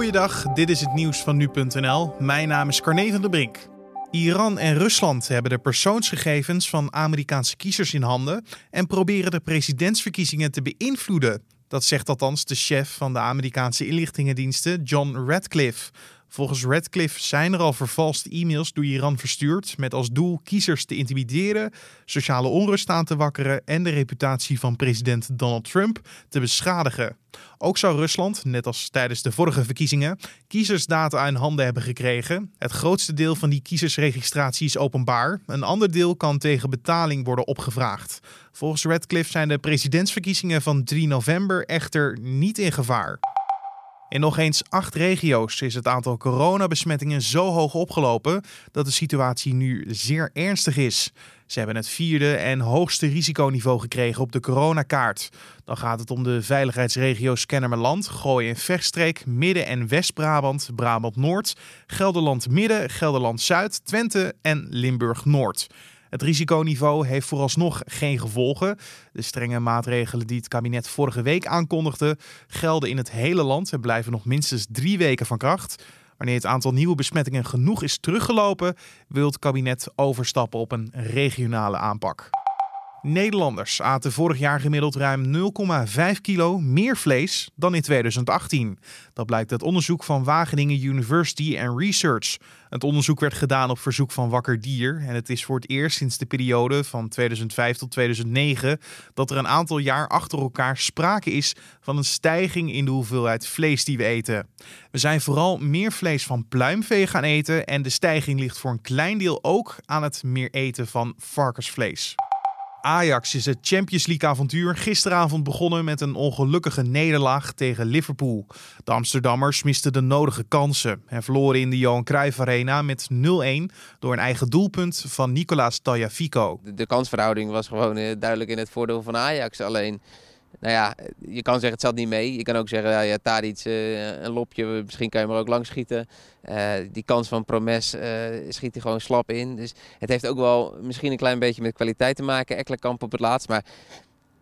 Goeiedag, dit is het nieuws van nu.nl. Mijn naam is Carne van der Brink. Iran en Rusland hebben de persoonsgegevens van Amerikaanse kiezers in handen en proberen de presidentsverkiezingen te beïnvloeden. Dat zegt althans de chef van de Amerikaanse inlichtingendiensten, John Radcliffe. Volgens Radcliffe zijn er al vervalste e-mails door Iran verstuurd met als doel kiezers te intimideren, sociale onrust aan te wakkeren en de reputatie van president Donald Trump te beschadigen. Ook zou Rusland, net als tijdens de vorige verkiezingen, kiezersdata in handen hebben gekregen. Het grootste deel van die kiezersregistratie is openbaar. Een ander deel kan tegen betaling worden opgevraagd. Volgens Radcliffe zijn de presidentsverkiezingen van 3 november echter niet in gevaar. In nog eens acht regio's is het aantal coronabesmettingen zo hoog opgelopen dat de situatie nu zeer ernstig is. Ze hebben het vierde en hoogste risiconiveau gekregen op de coronakaart. Dan gaat het om de veiligheidsregio's Kennemerland, Gooi en Vechtstreek, Midden- en West-Brabant, Brabant-Noord, Gelderland-Midden, Gelderland-Zuid, Twente en Limburg-Noord. Het risiconiveau heeft vooralsnog geen gevolgen. De strenge maatregelen die het kabinet vorige week aankondigde, gelden in het hele land en blijven nog minstens drie weken van kracht. Wanneer het aantal nieuwe besmettingen genoeg is teruggelopen, wil het kabinet overstappen op een regionale aanpak. Nederlanders aten vorig jaar gemiddeld ruim 0,5 kilo meer vlees dan in 2018. Dat blijkt uit onderzoek van Wageningen University and Research. Het onderzoek werd gedaan op verzoek van Wakker Dier en het is voor het eerst sinds de periode van 2005 tot 2009 dat er een aantal jaar achter elkaar sprake is van een stijging in de hoeveelheid vlees die we eten. We zijn vooral meer vlees van pluimvee gaan eten en de stijging ligt voor een klein deel ook aan het meer eten van varkensvlees. Ajax is het Champions League avontuur gisteravond begonnen met een ongelukkige nederlaag tegen Liverpool. De Amsterdammers misten de nodige kansen en verloren in de Johan Cruijff Arena met 0-1 door een eigen doelpunt van Nicolaas Tagliafico. De, de kansverhouding was gewoon eh, duidelijk in het voordeel van Ajax. Alleen nou ja, je kan zeggen het zat niet mee. Je kan ook zeggen, ja, ja Tadic, uh, een lopje, misschien kan je er ook lang schieten. Uh, die kans van Promes uh, schiet hij gewoon slap in. Dus het heeft ook wel misschien een klein beetje met kwaliteit te maken. Ekkelenkamp op het laatst, maar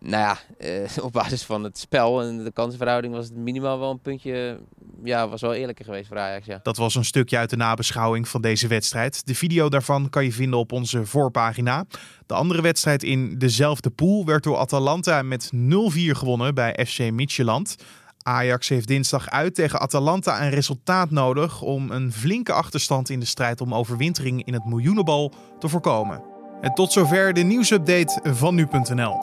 nou ja, uh, op basis van het spel en de kansenverhouding was het minimaal wel een puntje. Ja, was wel eerlijker geweest voor Ajax. Ja. Dat was een stukje uit de nabeschouwing van deze wedstrijd. De video daarvan kan je vinden op onze voorpagina. De andere wedstrijd in dezelfde pool werd door Atalanta met 0-4 gewonnen bij FC Midtjylland. Ajax heeft dinsdag uit tegen Atalanta een resultaat nodig om een flinke achterstand in de strijd om overwintering in het miljoenenbal te voorkomen. En tot zover de nieuwsupdate van nu.nl.